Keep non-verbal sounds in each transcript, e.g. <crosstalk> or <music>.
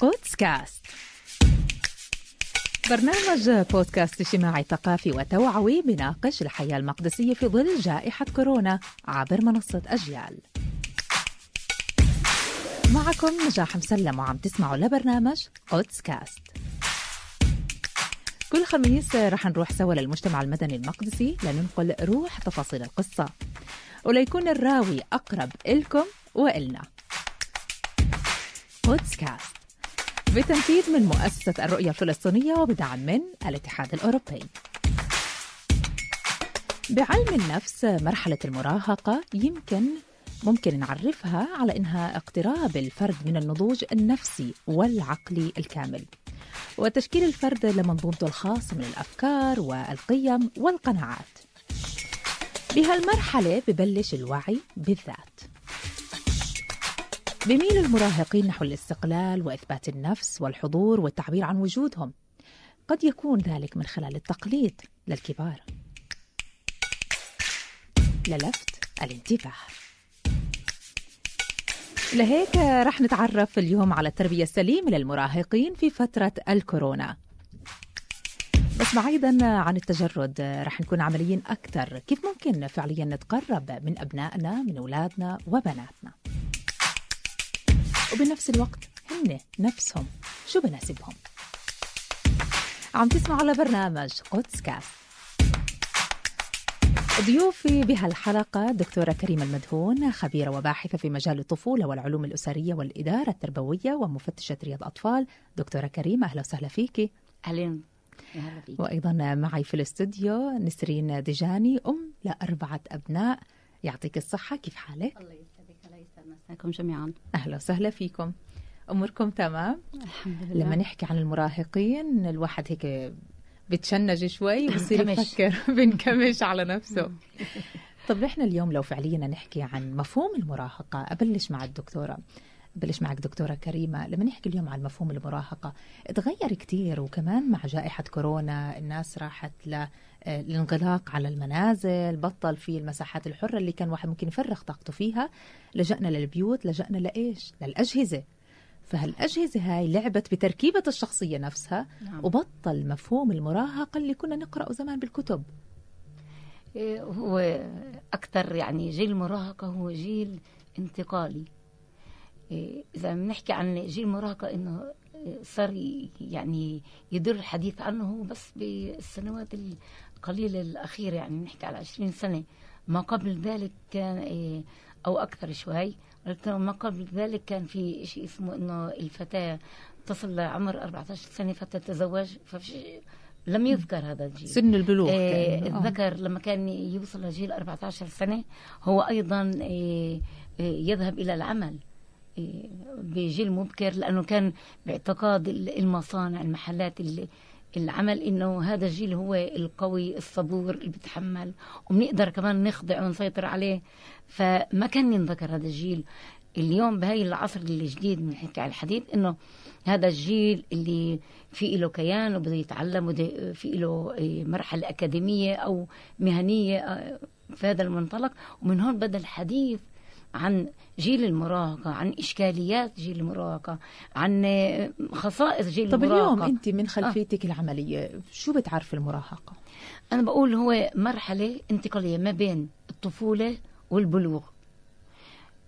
قدس كاست برنامج بودكاست اجتماعي ثقافي وتوعوي بناقش الحياة المقدسية في ظل جائحة كورونا عبر منصة أجيال. معكم نجاح مسلم وعم تسمعوا لبرنامج قدس كاست كل خميس رح نروح سوا للمجتمع المدني المقدسي لننقل روح تفاصيل القصة. وليكون الراوي أقرب إلكم وإلنا. قدس كاست بتنفيذ من مؤسسة الرؤية الفلسطينية وبدعم من الاتحاد الأوروبي. بعلم النفس مرحلة المراهقة يمكن ممكن نعرفها على إنها اقتراب الفرد من النضوج النفسي والعقلي الكامل. وتشكيل الفرد لمنظومته الخاصة من الأفكار والقيم والقناعات. بهالمرحلة ببلش الوعي بالذات. بميل المراهقين نحو الاستقلال وإثبات النفس والحضور والتعبير عن وجودهم. قد يكون ذلك من خلال التقليد للكبار. للفت الانتباه. لهيك رح نتعرف اليوم على التربية السليمة للمراهقين في فترة الكورونا. بس بعيدا عن التجرد رح نكون عمليين أكثر كيف ممكن فعليا نتقرب من أبنائنا من أولادنا وبناتنا؟ وبنفس الوقت هن نفسهم. شو بناسبهم؟ عم تسمعوا على برنامج قدس كاست ضيوفي بهالحلقة دكتورة كريمة المدهون خبيرة وباحثة في مجال الطفولة والعلوم الأسرية والإدارة التربوية ومفتشة رياض أطفال. دكتورة كريمة أهلا وسهلا فيكي. أهلا وأيضا معي في الاستوديو نسرين دجاني أم لأربعة أبناء. يعطيك الصحة كيف حالك؟ الله مساكم جميعا. أهلا وسهلا فيكم. أموركم تمام؟ الحمد لله. لما نحكي عن المراهقين الواحد هيك بتشنج شوي <laughs> بنكمش. يفكر بنكمش على نفسه. طب إحنا اليوم لو فعليا نحكي عن مفهوم المراهقة أبلش مع الدكتورة بلش معك دكتورة كريمة. لما نحكي اليوم عن مفهوم المراهقة تغير كتير وكمان مع جائحة كورونا الناس راحت للانغلاق على المنازل بطل في المساحات الحرة اللي كان واحد ممكن يفرغ طاقته فيها. لجأنا للبيوت لجأنا لإيش؟ للأجهزة. فهالأجهزة هاي لعبت بتركيبة الشخصية نفسها نعم. وبطل مفهوم المراهقة اللي كنا نقرأه زمان بالكتب. إيه، هو أكثر يعني جيل المراهقة هو جيل انتقالي. إيه، إذا بنحكي عن جيل المراهقة إنه صار يعني يدر الحديث عنه بس بالسنوات القليلة الأخيرة يعني نحكي على 20 سنة ما قبل ذلك كان إيه، أو أكثر شوي ولكن ما قبل ذلك كان في شيء اسمه إنه الفتاة تصل لعمر 14 سنة فتتزوج ففي لم يذكر هذا الجيل سن البلوغ آه، كأنه. آه. الذكر لما كان يوصل لجيل 14 سنة هو أيضا آه، آه، يذهب إلى العمل آه، بجيل مبكر لأنه كان باعتقاد ال- المصانع المحلات ال- العمل إنه هذا الجيل هو القوي الصبور اللي بيتحمل. وبنقدر كمان نخضع ونسيطر عليه. فما كان ينذكر هذا الجيل. اليوم بهاي العصر الجديد بنحكي على الحديث إنه هذا الجيل اللي في له كيان وبده يتعلم في له إيه، مرحلة أكاديمية أو مهنية آه، في هذا المنطلق. ومن هون بدأ الحديث عن جيل المراهقة عن إشكاليات جيل المراهقة عن آه، خصائص جيل طب المراهقة. اليوم أنت من خلفيتك العملية شو بتعرف المراهقة؟ أنا بقول هو مرحلة انتقالية ما بين الطفولة والبلوغ.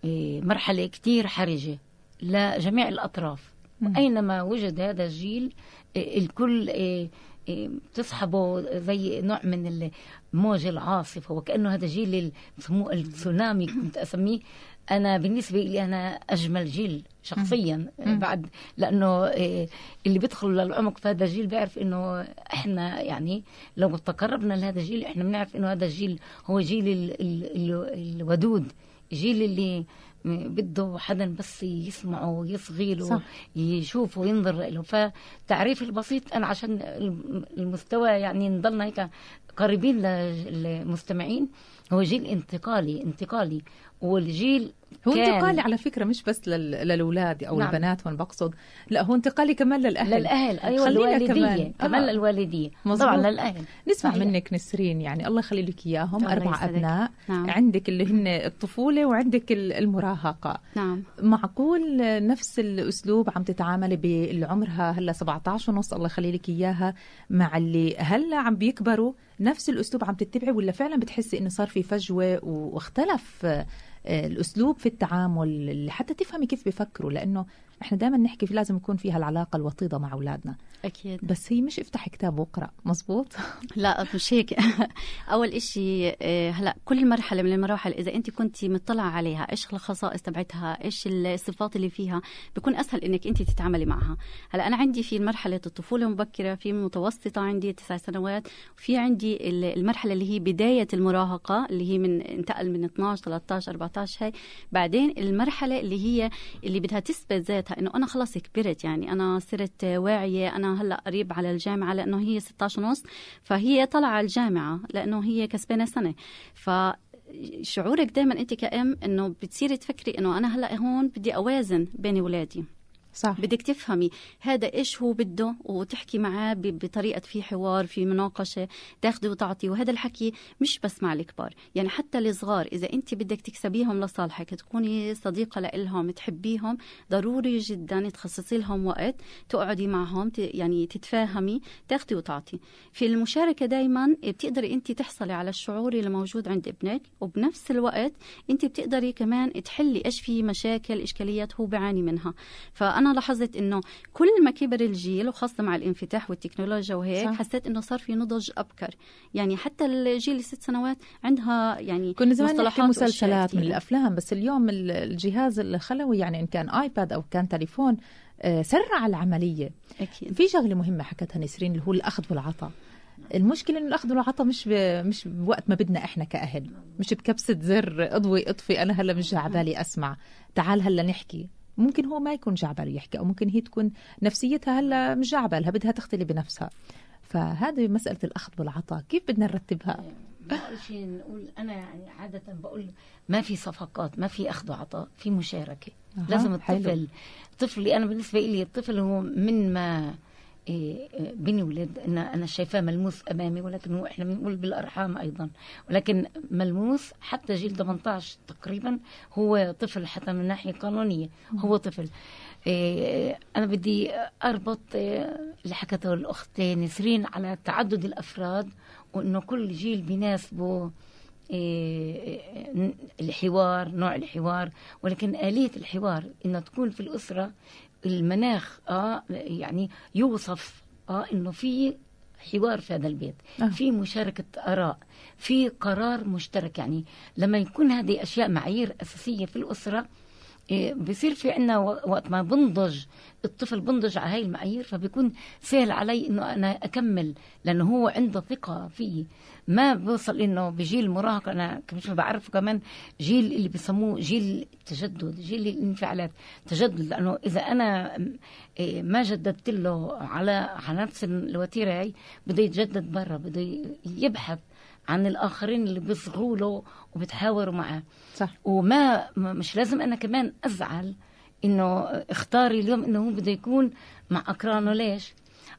إيه، مرحلة كتير حرجة لجميع الأطراف. أينما وجد هذا الجيل إيه، الكل إيه، إيه، تصحبه زي نوع من الموج العاصفة وكأنه هذا جيل ال- بسموه التسونامي كنت أسميه. أنا بالنسبة لي أنا أجمل جيل شخصيا. مم. بعد لأنه إيه، اللي بيدخل للعمق في هذا الجيل بيعرف إنه إحنا يعني لو تقربنا لهذا الجيل إحنا بنعرف إنه هذا الجيل هو جيل ال ال ال الودود جيل اللي بده حدا بس يسمعه ويصغي له صح. يشوفه وينظر له فتعريف البسيط أنا عشان الم- المستوى يعني نضلنا هيك قريبين للمستمعين هو جيل انتقالي انتقالي والجيل هو كان انتقالي على فكرة مش بس لل- للاولاد أو نعم. البنات وأنا بقصد لا هو انتقالي كمان للأهل للأهل أيوه الوالديه كمان. كمان, آه. الوالديه مظبوط. طبعا للأهل نسمع صحيح. منك نسرين يعني الله يخلي لك إياهم أربع يسعدك. أبناء نعم. عندك اللي هن الطفولة وعندك ال- المراهقة نعم معقول نفس الأسلوب عم تتعاملي باللي عمرها هلا 17 ونص الله يخلي لك إياها مع اللي هلا عم بيكبروا نفس الأسلوب عم تتبعي ولا فعلا بتحسي إنه صار في فجوة واختلف الأسلوب في التعامل حتى تفهمي كيف بيفكروا لأنه إحنا دائما نحكي في لازم يكون فيها العلاقة الوطيدة مع أولادنا. أكيد. بس هي مش افتح كتاب واقرأ مزبوط <laughs> لا مش هيك. <laughs> أول إشي آه، هلأ كل مرحلة من المراحل إذا أنت كنت مطلعة عليها إيش الخصائص تبعتها إيش الصفات اللي فيها بكون أسهل إنك أنت تتعاملي معها. هلأ أنا عندي في مرحلة الطفولة المبكره في متوسطة عندي تسع سنوات وفي عندي ال- المرحلة اللي هي بداية المراهقة اللي هي من انتقل من 12 13 14 هاي. بعدين المرحلة اللي هي اللي بدها تثبت ذاتها إنه أنا خلص كبرت يعني أنا صرت واعية أنا هلأ قريب على الجامعة لأنه هي 16 ونص فهي طالعة على الجامعة لأنه هي كسبانة سنة. ف شعورك دائما أنت كأم إنه بتصيري تفكري إنه أنا هلأ هون بدي أوازن بين اولادي صح. بدك تفهمي هذا إيش هو بده وتحكي معاه بطريقة في حوار في مناقشة تاخذي وتعطي وهذا الحكي مش بس مع الكبار. يعني حتى الصغار إذا أنت بدك تكسبيهم لصالحك تكوني صديقة لهم تحبيهم ضروري جدا تخصصي لهم وقت تقعدي معهم يعني تتفاهمي تاخذي وتعطي. في المشاركة دائما بتقدري أنت تحصلي على الشعور اللي موجود عند ابنك وبنفس الوقت أنت بتقدري كمان تحلي إيش في مشاكل إشكاليات هو بيعاني منها. فانا لاحظت إنه كل ما كبر الجيل وخاصة مع الانفتاح والتكنولوجيا وهيك صح. حسيت إنه صار في نضج أبكر. يعني حتى الجيل الست سنوات عندها يعني كنا زمان مصطلحات وأشياء مسلسلات من. الأفلام بس اليوم ال- الجهاز الخلوي يعني إن كان آيباد أو كان تليفون آه، سرع العملية. أكيد. في شغلة مهمة حكتها نسرين اللي هو الأخذ والعطاء. المشكلة إنه الأخذ والعطاء مش ب... مش بوقت ما بدنا إحنا كأهل مش بكبسة زر أضوي أطفي أنا هلأ مش عبالي أسمع. تعال هلأ نحكي. ممكن هو ما يكون جعباله يحكي أو ممكن هي تكون نفسيتها هلا مش جعبالها بدها تختلي بنفسها. فهذه مسألة الأخذ والعطاء كيف بدنا نرتبها؟ أول شيء نقول أنا يعني عادة بقول ما في صفقات ما في أخذ وعطاء في مشاركة. أها، لازم حلو. الطفل طفلي أنا بالنسبة لي الطفل هو من ما إيه، إيه، بني ولد أنا أنا شايفاه ملموس أمامي ولكن هو إحنا بنقول بالأرحام أيضا. ولكن ملموس حتى جيل 18 تقريبا هو طفل حتى من ناحية قانونية هو طفل. إيه، أنا بدي إيه، اللي حكته الأخت نسرين على تعدد الأفراد وإنه كل جيل بيناسبه الحوار نوع الحوار. ولكن آلية الحوار إنها تكون في الأسرة المناخ آه يعني يوصف آه إنه في حوار في هذا البيت آه. في مشاركة آراء في قرار مشترك يعني لما يكون هذه أشياء معايير أساسية في الأسرة إيه، بصير في عنا وقت ما بنضج الطفل بنضج على هاي المعايير فبيكون سهل علي إنه أنا أكمل لأنه هو عنده ثقة فيي ما بوصل إنه بجيل المراهقه أنا مش بعرف كمان جيل اللي بسموه جيل التجدد جيل الانفعالات. تجدد لأنه إذا أنا ما جددت له على على نفس الوتيرة هي بده يتجدد برا بده يبحث عن الآخرين اللي بيصغوا له وبتحاوروا معاه صح. وما مش لازم أنا كمان أزعل إنه اختاري اليوم إنه هو بده يكون مع اقرانه ليش؟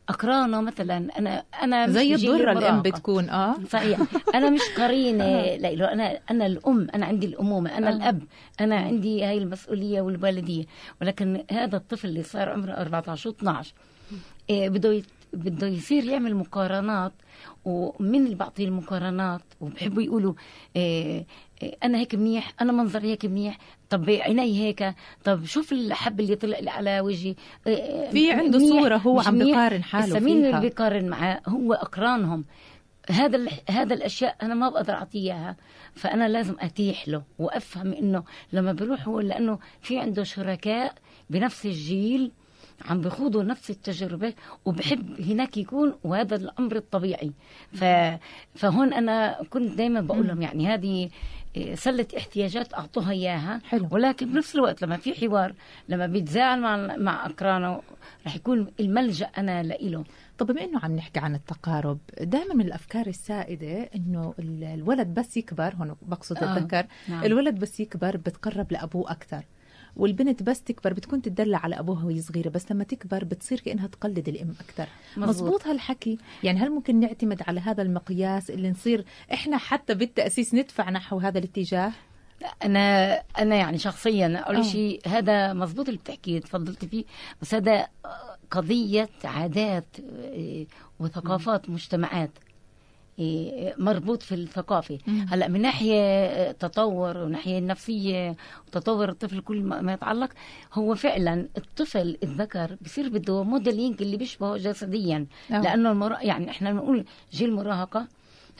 أقرانه مثلا. أنا أنا مش زي الضرة الام المراهقة. بتكون آه. صحيح. أنا مش قرينة. <laughs> لا أنا أنا الأم. أنا عندي الأمومة. أنا آه. الأب. أنا عندي هاي المسؤولية والوالدية. ولكن هذا الطفل اللي صار عمره 14 و 12 إيه بده بده يصير يعمل مقارنات ومن اللي بعطيه المقارنات وبحبوا يقولوا إيه إيه أنا هيك منيح أنا منظري هيك منيح طب عيني هيك طب شوف الحب اللي طلع لي على وجهي إيه في عنده صورة هو عم. بيقارن حاله مين. اللي بيقارن معاه هو أقرانهم هذا ال- هذا الأشياء أنا ما بقدر أعطيه إياها فأنا لازم أتيح له وأفهم إنه لما بيروح هو لأنه في عنده شركاء بنفس الجيل عم بيخوضوا نفس التجربة وبحب هناك يكون وهذا الأمر الطبيعي. ف... فهون أنا كنت دايما بقول لهم يعني هذه سلة احتياجات أعطوها إياها. حلو. ولكن بنفس الوقت لما في حوار لما بيتزاعل مع مع أقرانه رح يكون الملجأ أنا لإله. طب بما إنه عم نحكي عن التقارب دائما من الأفكار السائدة إنه ال- الولد بس يكبر هون بقصد آه، الذكر نعم. الولد بس يكبر بتقرب لأبوه أكثر. والبنت بس تكبر بتكون تدلع على أبوها وهي صغيرة بس لما تكبر بتصير كأنها تقلد الأم أكثر. مزبوط. هالحكي. يعني هل ممكن نعتمد على هذا المقياس اللي نصير إحنا حتى بالتأسيس ندفع نحو هذا الاتجاه؟ أنا أنا يعني شخصيا أول آه. شيء هذا مزبوط اللي بتحكيه تفضلتي فيه. بس هذا قضية عادات إيه، وثقافات مجتمعات. مربوط في الثقافة. مم. هلأ من ناحية تطور وناحية نفسية وتطور الطفل كل ما يتعلق هو فعلا الطفل الذكر بصير بده موديلينج اللي بيشبهه جسديا. آه. لأنه المرا... يعني إحنا بنقول جيل المراهقه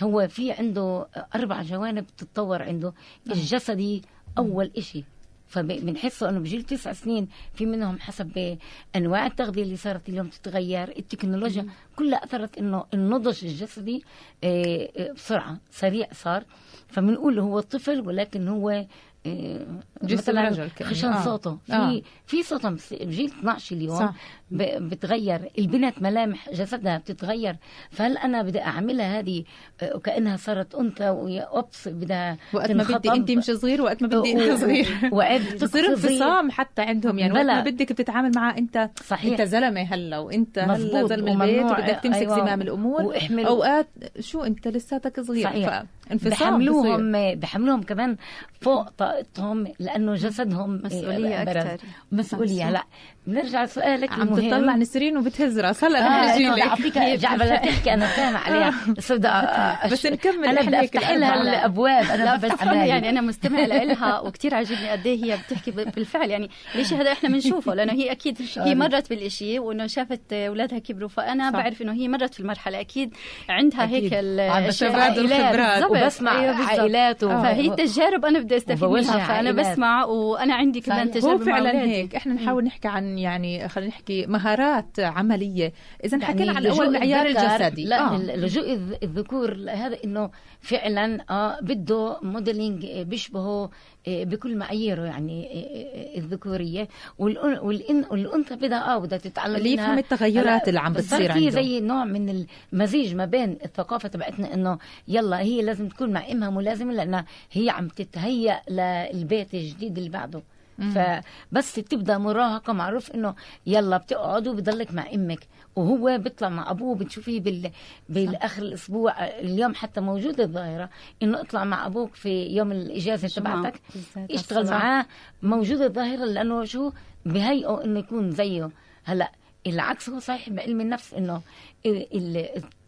هو في عنده أربع جوانب تتطور عنده. الجسدي أول إشي. فبنحسه أنه بجيل تسع سنين في منهم حسب انواع التغذية اللي صارت اليوم تتغير التكنولوجيا كلها أثرت إنه النضج الجسدي آه، آه، بسرعة سريع صار فبنقول هو طفل ولكن هو آه، جسم مثلا. خشن آه. صوته في آه. في صوته بجيل 12 اليوم صح. بتغير البنت ملامح جسدها بتتغير فهل أنا بدي أعملها هذه آه، وكأنها صارت أنثى ويا أوبس بدها وقت ما بدي. انت مش صغير وقت ما بدي انت صغير وعيب بصير. <laughs> انفصام حتى عندهم يعني وقت. ما بدك بتتعامل معه انت صحيح. أنت زلمة هلأ وأنت هلأ. زلمه البيت وبدك ده- تمسك أيوة. زمام الأمور واحمل- أوقات شو أنت لساتك صغير صحيح. فانفصام بصير. بحملوهم بحملوهم كمان فوق طاقتهم لأنه جسدهم مسؤولية آه،. أكتر. مسؤولية. هلا بنرجع لسؤالك عم المهم تطلع نسرين وبتهز راس هلا رح آه نجي بدي لك اعطيك جعبة تحكي أنا سامع عليها بس بدي أ- <laughs> بس نكمل أنا بدي افتح لها. الأبواب أنا بس. يعني أنا مستمع لها وكتير عاجبني قد إيه هي بتحكي بالفعل يعني ليش هذا إحنا بنشوفه لأنه هي أكيد هي مرت بالإشي وإنه شافت أولادها كبروا فأنا صح. بعرف إنه هي مرت في المرحلة أكيد عندها أكيد. هيك عم الاشياء تبادل عائلات. خبرات. بالضبط. وبسمع أيوة. عائلات و- فهي التجارب أنا بدي أستفيد منها فأنا عائلات. بسمع وأنا عندي كمان. تجارب هو فعلا. هيك إحنا نحاول نحكي عن يعني خلينا نحكي مهارات عملية اذا يعني حكينا عن أول معيار الجسدي لا آه. آه. لجوء الذ- الذكور هذا إنه فعلا آه بده موديلينج آه، بيشبهه آه، بكل معاييره يعني آه، آه، الذكورية والأنثى بدها آه بدها تتعلم اللي. يفهم التغيرات اللي عم بتصير في عنده. زي نوع من المزيج ما بين الثقافة تبعتنا إنه يلا هي لازم تكون مع إمها ملازمة لأنها هي عم تتهيأ للبيت الجديد اللي بعده فبس تبدأ مراهقه معروف إنه يلا بتقعد وبضلك مع أمك. وهو بيطلع مع أبوه بتشوفيه بال... بالآخر الأسبوع اليوم حتى موجوده الظاهرة إنه اطلع مع أبوك في يوم الإجازة تبعتك. اشتغل. معاه. موجوده الظاهرة لأنه شو؟ بهيئه إنه يكون زيه. هلأ العكس هو صحيح بعلم النفس إنه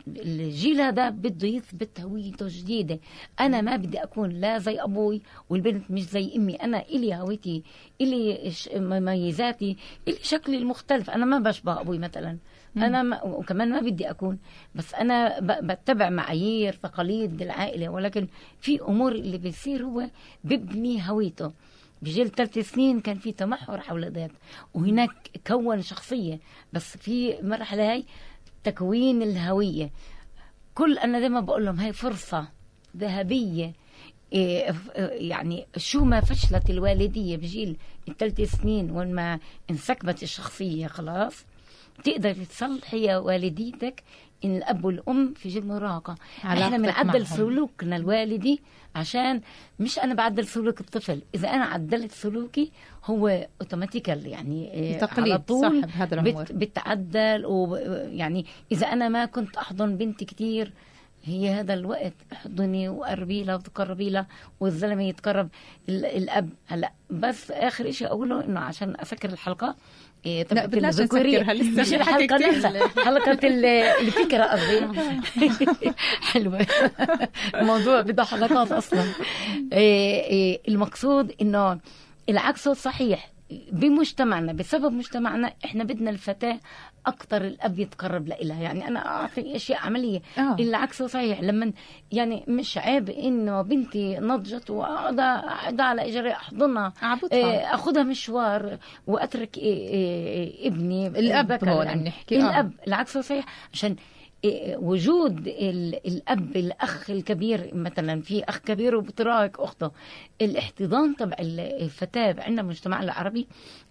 الجيل هذا بده يثبت هويته جديدة أنا ما بدي أكون لا زي أبوي والبنت مش زي أمي. أنا إلي هويتي إلي مميزاتي إلي شكلي المختلف. أنا ما بشبه أبوي مثلا. أنا ما وكمان ما بدي أكون. بس أنا بتبع معايير تقاليد العائلة. ولكن في أمور اللي بيصير هو ببني هويته. بجيل ثلاث سنين كان في تمحور حول ذات وهناك كون شخصية. بس في المرحلة هاي تكوين الهوية. كل أنا دايما بقول لهم هاي فرصة ذهبية. إيه، يعني شو ما فشلت الوالدية بجيل الثلاث سنين وين ما انسكبت الشخصية خلاص تقدر تصلحي والديتك إن الأب والأم في جيل مراهقة إحنا بنعدل. سلوكنا الوالدي عشان مش أنا بعدل سلوك الطفل إذا أنا عدلت سلوكي هو اوتوماتيكال يعني تقليد على طول صح بهذا العمر. بت بتعدل ويعني إذا أنا ما كنت أحضن بنتي كتير هي هذا الوقت احضني وقربي لها وتقربي لها والزلمة يتقرب ال- الأب هلا بس آخر شيء أقوله إنه عشان اسكر الحلقة إيه لا بدناش. نسكرها لسه مش الحلقة. نفسها. حلقة ال- الفكرة قصدي. <laughs> <laughs> حلوة. الموضوع بده حلقات أصلا. إيه إيه المقصود إنه العكس صحيح. بمجتمعنا بسبب مجتمعنا إحنا بدنا الفتاة أكثر الأب يتقرب لها يعني أنا أعطي اشياء عملية. آه. العكس صحيح لما يعني مش عيب إنه بنتي نضجت وأقعد أقعد على إجري أحضنها. إيه، أخذها مشوار وأترك إيه إيه إبني. الأب الذكر هون عم نحكي، آه. الأب. العكس هو صحيح عشان وجود ال- الأب الأخ الكبير مثلا في أخ كبير وبتراهق أخته الاحتضان تبع ال- الفتاة عندنا المجتمع العربي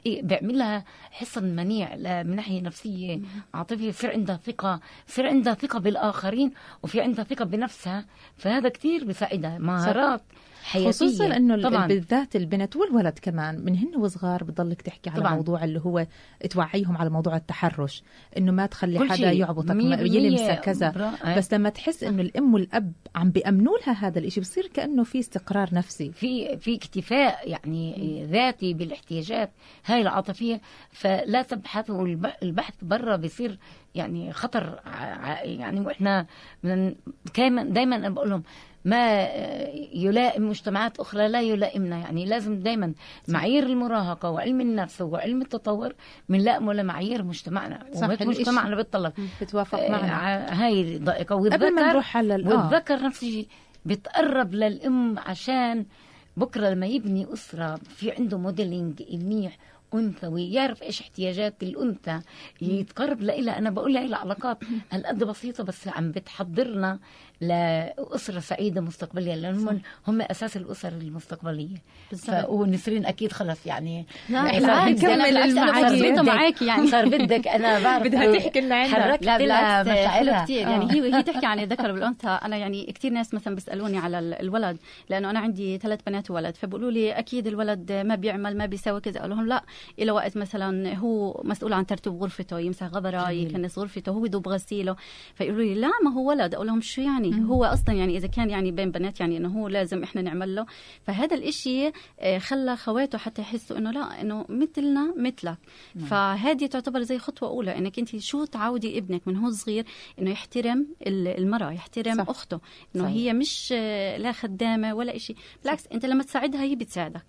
إيه، بيعمل لها حصن منيع من ناحية نفسية عاطفية يصير عندها ثقة يصير عندها ثقة بالآخرين وفي عندها ثقة بنفسها فهذا كثير بيساعدها. مهارات حياتية. خصوصا إنه طبعا. بالذات البنت والولد كمان من هن وصغار بتضلك تحكي على طبعاً. موضوع اللي هو توعيهم على موضوع التحرش إنه ما تخلي حدا. يعبطك يلمسك كذا. برا- بس لما تحس إنه الأم والأب عم بيأمنوا لها هذا الإشي بصير كأنه في استقرار نفسي. في في اكتفاء يعني ذاتي بالاحتياجات هاي العاطفية. فلا تبحثوا الب- البحث برا بيصير يعني خطر يعني وإحنا دايما أنا بقول لهم ما يلائم مجتمعات أخرى لا يلائمنا. يعني لازم دائما معايير المراهقة وعلم النفس وعلم التطور بنلائمه لمعايير مجتمعنا. مجتمعنا بيتطلب. بتوافق معنا. آه، هاي ضائقه قبل ما والذكر نروح على آه. والذكر نفس الشيء بتقرب للأم عشان بكرة لما يبني أسرة في عنده موديلينج منيح أنثوي يعرف إيش احتياجات الأنثى يتقرب لها أنا بقول لها العلاقات <laughs> هالقد بسيطة بس عم بتحضرنا. لاسره سعيدة مستقبليه لأن هم هم أساس الأسر المستقبلية. ف... ونسرين أكيد خلص يعني. لا صار بالعكس بدك- نكمل بالعكس أنا المعايير. صار بدك- معاكي <laughs> يعني. صار بدك أنا بعرف بدها تحكي لنا عنها. حركت لا بالعكس مشاعرها. كثير يعني هي هي تحكي عن <laughs> الذكر والأنثى. أنا يعني كثير ناس مثلا بيسألوني على ال- الولد لأنه أنا عندي ثلاث بنات وولد. فبقولوا لي أكيد الولد ما بيعمل ما بيسوي كذا. أقول لهم لا إلى وقت مثلا هو مسؤول عن ترتيب غرفته يمسح غبرة جميل. يكنس غرفته هو يدوب غسيله. فيقولوا لي لا ما هو ولد. أقول لهم شو يعني؟ هو أصلا يعني إذا كان يعني بين بنات يعني إنه هو لازم إحنا نعمل له فهذا الإشي آه، خلى خواته حتى يحسوا إنه لا إنه مثلنا مثلك فهذه تعتبر زي خطوة أولى إنك أنت شو تعودي ابنك من هو صغير إنه يحترم ال- المرأة يحترم صح. أخته إنه. هي مش آه، لا خدامة ولا إشي بالعكس أنت لما تساعدها هي بتساعدك.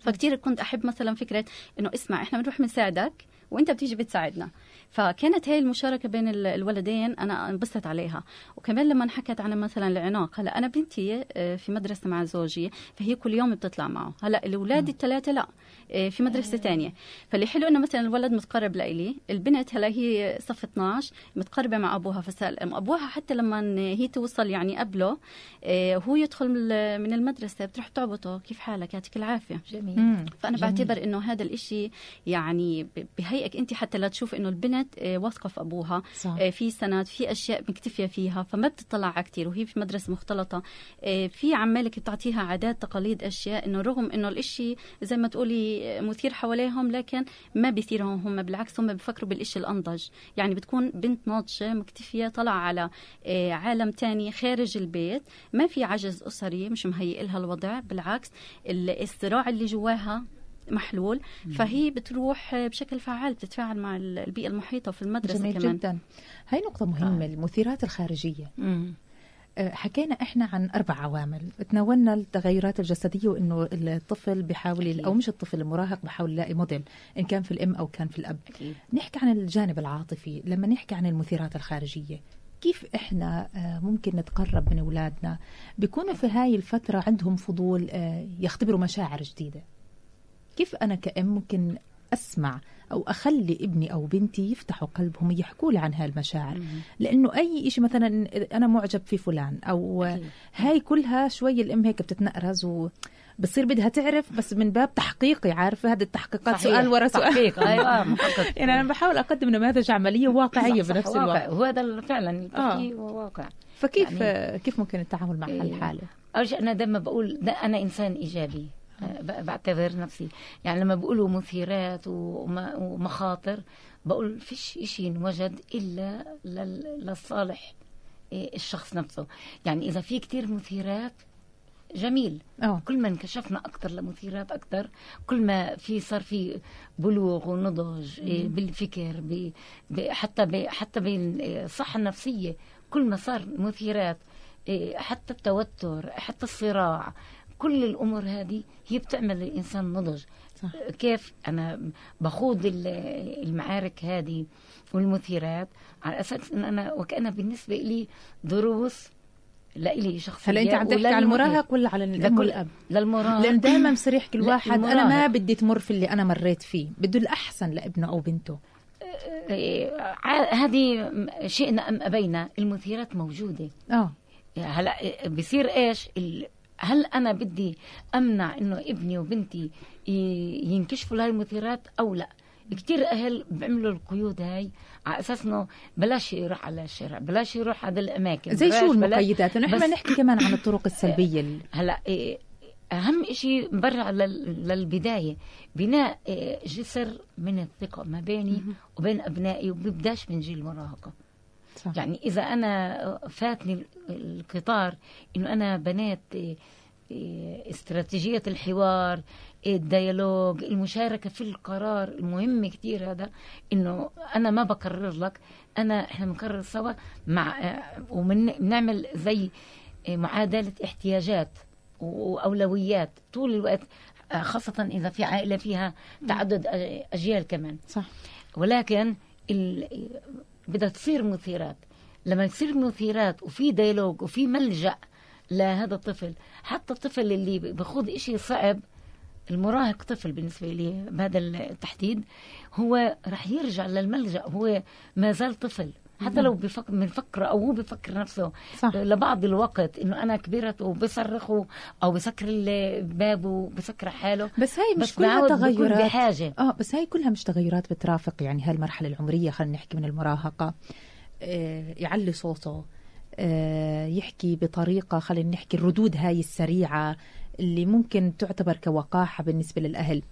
فكتير كنت أحب مثلا فكرة إنه اسمع إحنا بنروح بنساعدك وانت بتيجي بتساعدنا. فكانت هاي المشاركة بين ال- الولدين أنا انبسطت عليها. وكمان لما حكت عن مثلا العناق هلا أنا بنتي آه، في مدرسة مع زوجي فهي كل يوم بتطلع معه. هلا الأولاد الثلاثه لا آه، في مدرسة تانية. فاللي حلو إنه مثلا الولد متقرب لإلي. البنت هلا هي صف 12 متقربة مع أبوها فسال أبوها حتى لما هي توصل يعني قبله آه، هو يدخل من ال- من المدرسة بتروح تعبطه كيف حالك؟ يعطيك العافية. جميل. فأنا جميل. بعتبر إنه هذا الإشي يعني ب- بهيئك أنت حتى لا تشوف إنه البنت آه، واثقة في أبوها صح. آه، في سند في أشياء مكتفية فيها فما بتطلع على كثير وهي في مدرسة مختلطة. آه، في عمالك بتعطيها عادات تقاليد أشياء إنه رغم إنه الإشي زي ما تقولي مثير حواليهم لكن ما بيثيرهم هم بالعكس هم بفكروا بالإشي الأنضج. يعني بتكون بنت ناضجة مكتفية طلع على عالم تاني خارج البيت. ما في عجز أسري مش مهيئ لها الوضع بالعكس ال- الصراع اللي جواها محلول فهي بتروح بشكل فعال بتتفاعل مع البيئة المحيطة في المدرسة جميل كمان. جدا. هاي نقطة مهمة المثيرات الخارجية. مم. آه، حكينا إحنا عن أربع عوامل. تناولنا التغيرات الجسدية وإنه الطفل بيحاول أكيد. أو مش الطفل المراهق بحاول يلاقي موديل إن كان في الأم أو كان في الأب. أكيد. نحكي عن الجانب العاطفي. لما نحكي عن المثيرات الخارجية كيف إحنا آه، ممكن نتقرب من أولادنا؟ بيكونوا في هاي الفترة عندهم فضول آه، يختبروا مشاعر جديدة. كيف أنا كأم ممكن أسمع أو أخلي ابني أو بنتي يفتحوا قلبهم يحكوا لي عن هالمشاعر؟ لأنه أي شيء مثلا أنا معجب في فلان أو أكيد. هاي كلها شوي الأم هيك بتتنقرز و بتصير بدها تعرف بس من باب تحقيقي عارفة؟ هذه التحقيقات صحيح. سؤال ورا سؤال. تحقيق. أيوه <laughs> محقق. يعني أنا بحاول أقدم نماذج عملية واقعية صح، بنفس واقع. الوقت. هو هذا فعلا اللي بتحكيه هو واقع فكيف يعني- كيف ممكن التعامل مع إيه. هالحالة؟ أول شيء أنا دائما بقول ده أنا إنسان إيجابي. بعتبر نفسي. يعني لما بقولوا مثيرات وم- ومخاطر بقول فيش إشي انوجد إلا لل- للصالح إيه، الشخص نفسه. يعني إذا في كتير مثيرات جميل. آه. كل ما انكشفنا أكثر لمثيرات أكثر كل ما في صار في بلوغ ونضج إيه، بالفكر ب ب حتى ب حتى بالصحه النفسية كل ما صار مثيرات إيه، حتى التوتر حتى الصراع كل الأمور هذه هي بتعمل الإنسان نضج. صح. كيف أنا بخوض ال- المعارك هذه والمثيرات. على أساس إن أنا وكانها بالنسبة لي دروس لإلي شخصيا هلا أنت عم تحكي على المراهق ولا على الأم والأب؟ للمراهق. لأن دائما بصير يحكي الواحد أنا ما. بدي تمر في اللي أنا مريت فيه. بده الأحسن لابنه أو بنته. ع- هذه شئنا أم أبينا. المثيرات موجودة. آه. هلا بصير إيش؟ هل أنا بدي أمنع إنه ابني وبنتي ينكشفوا لهي المثيرات أو لا؟ كثير أهل بيعملوا القيود هاي على أساس إنه بلاش يروح على الشارع بلاش يروح على الأماكن زي شو المقيدات؟ نحن بدنا نحكي كمان عن الطرق <laughs> السلبية. ال- هلا إيه، أهم شيء برجع لل- للبداية بناء إيه، جسر من الثقة ما بيني وبين أبنائي وبيبداش من جيل المراهقه صح. يعني إذا أنا فاتني القطار إنه أنا بنيت إيه، إيه، استراتيجية الحوار الديالوج المشاركة في القرار المهم كتير هذا إنه أنا ما بكرر لك أنا إحنا بنقرر سوا مع وبنعمل زي إيه، معادلة احتياجات وأولويات طول الوقت آه، خاصة إذا في عائلة فيها تعدد أ- أجيال كمان. صح. ولكن ال... بدها تصير مثيرات. لما تصير مثيرات وفي ديالوج وفي ملجأ لهذا الطفل حتى الطفل اللي بخوض إشي صعب المراهق طفل بالنسبة لي بهذا التحديد هو رح يرجع للملجأ هو ما زال طفل. حتى لو بفكر بنفكر أو هو بفكر نفسه. صح. لبعض الوقت إنه أنا كبرت وبصرخ أو بسكر الباب وبسكر حاله. بس هاي مش بس كلها تغيرات. بحاجة. آه بس هاي كلها مش تغيرات بترافق يعني هاي المرحله العمرية. خلينا نحكي من المراهقة. آه يعلي صوته. آه يحكي بطريقة خلينا نحكي الردود هاي السريعة اللي ممكن تعتبر كوقاحة بالنسبة للأهل.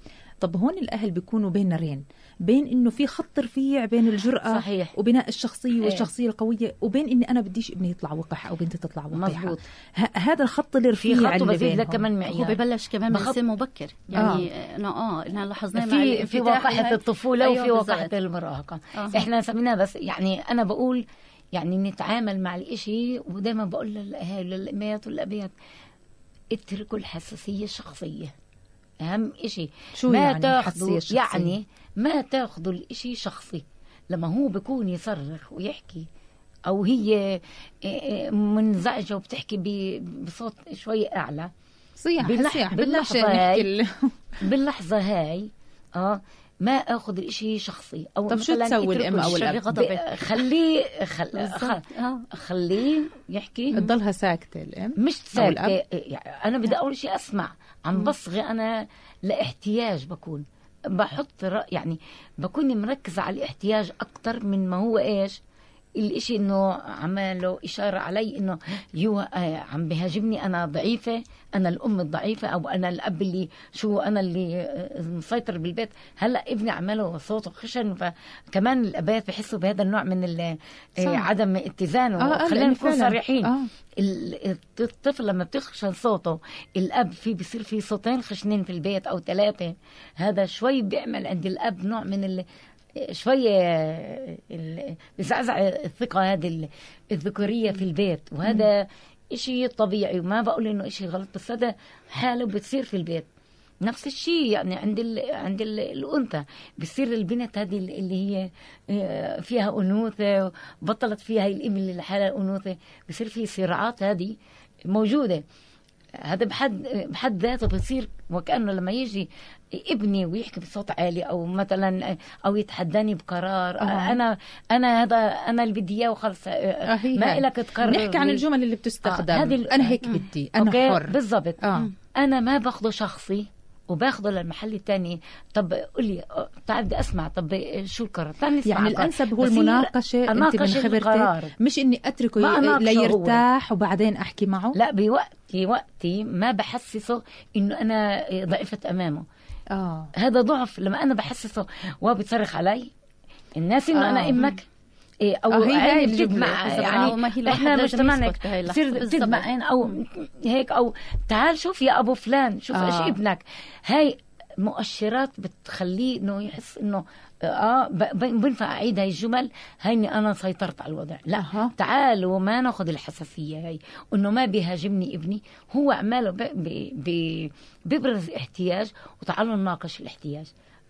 طب هون الأهل بيكونوا بين نارين بين إنه في خط رفيع بين الجرأة صحيح. وبناء الشخصية إيه. والشخصية القوية وبين إني أنا بديش ابني يطلع وقح أو بنتي تطلع وقحة مظبوط. ه- هذا الخط الرفيع في خط اللي بينهم كمان هو معيار ببلش كمان من بخط- سن مبكر يعني إنه آه انه لاحظناه في في وهي- الطفولة أيوة وفي وقاحة بالضبط. المراهقة آه. إحنا سميناها بس يعني أنا بقول يعني نتعامل مع الإشي ودايما بقول للاهالي للامهات والأبيات اتركوا الحساسية الشخصية أهم إشي شو ما يعني تاخذوا؟ يعني ما تاخذوا الإشي شخصي لما هو بيكون يصرخ ويحكي أو هي إيه، إيه، منزعجة وبتحكي بصوت شوي صياح باللح- صياح باللحظة باللحظة هاي. <laughs> باللحظة هاي آه ما أخذ الإشي شخصي أو طب شو تسوي اتركه الأم أو الشر- الأب؟ ب- خليه خل... خل... آه. خليه يحكي. تضلها ساكتة الأم مش الأب؟ يعني أنا بدي أول شيء أسمع. عم بصغي أنا لإحتياج بكون. بحط رأ... يعني بكون مركزة على الاحتياج أكتر من ما هو إيش؟ الإشي إنه عمله إشارة علي إنه يو آه عم بهاجمني أنا ضعيفة أنا الأم الضعيفة أو أنا الأب اللي شو أنا اللي آه، مسيطر بالبيت هلأ ابني عمله صوته خشن فكمان الأبات بحسوا بهذا النوع من ال- آه،. عدم اتزان آه، خلينا نكون. صريحين آه. ال- الطفل لما بتخشن صوته الأب في بصير في صوتين خشنين في البيت أو ثلاثة هذا شوي بيعمل عند الأب نوع من شوية ال- بزعزع الثقة هذه ال- الذكورية في البيت. وهذا إشي طبيعي وما بقول إنه إشي غلط بس هذا حالة بتصير في البيت. نفس الشيء يعني عند ال عند ال الأنثى. بتصير البنت هذه اللي هي آه، فيها أنوثة بطلت فيها هي الام اللي لحالها أنوثة. بصير في صراعات هذه موجودة. هذا بحد بحد ذاته بصير وكأنه لما يجي ابني ويحكي بصوت عالي أو مثلا أو يتحداني بقرار آه. أنا أنا هذا أنا اللي بدي إياه وخلص آه، هي ما. لك تقرر نحكي عن. الجمل اللي بتستخدم آه، هذه أنا هيك بدي أنا أوكي؟ حر بالضبط آه. أنا ما باخده شخصي وباخده للمحل الثاني طب قول لي آه، تعال بدي أسمع طب شو القرار تعال نسمع يعني. الأنسب هو المناقشة أنت من. خبرتك مش إني أتركه ليرتاح وبعدين أحكي معه لا بوقتي وقتي ما بحسسه إنه أنا ضعيفة أمامه آه هذا ضعف لما أنا بحسسه وهو بيصرخ علي الناس إنه آه. أنا أمك إيه أو آه، هي. بتدمع بالضبط. يعني آه، ما هي الواحد إحنا مجتمعنا. بتصير. تدمع أو هيك أو تعال شوف يا أبو فلان شوف آه. إيش ابنك هاي مؤشرات بتخليه إنه يحس إنه آه ب- بينفع اعيد هاي الجمل. هاي اني أنا سيطرت على الوضع. لا أها. تعالوا ما ناخذ الحساسية هاي. إنه ما بيهاجمني ابني. هو عماله بيبرز احتياج وتعالوا نناقش الاحتياج.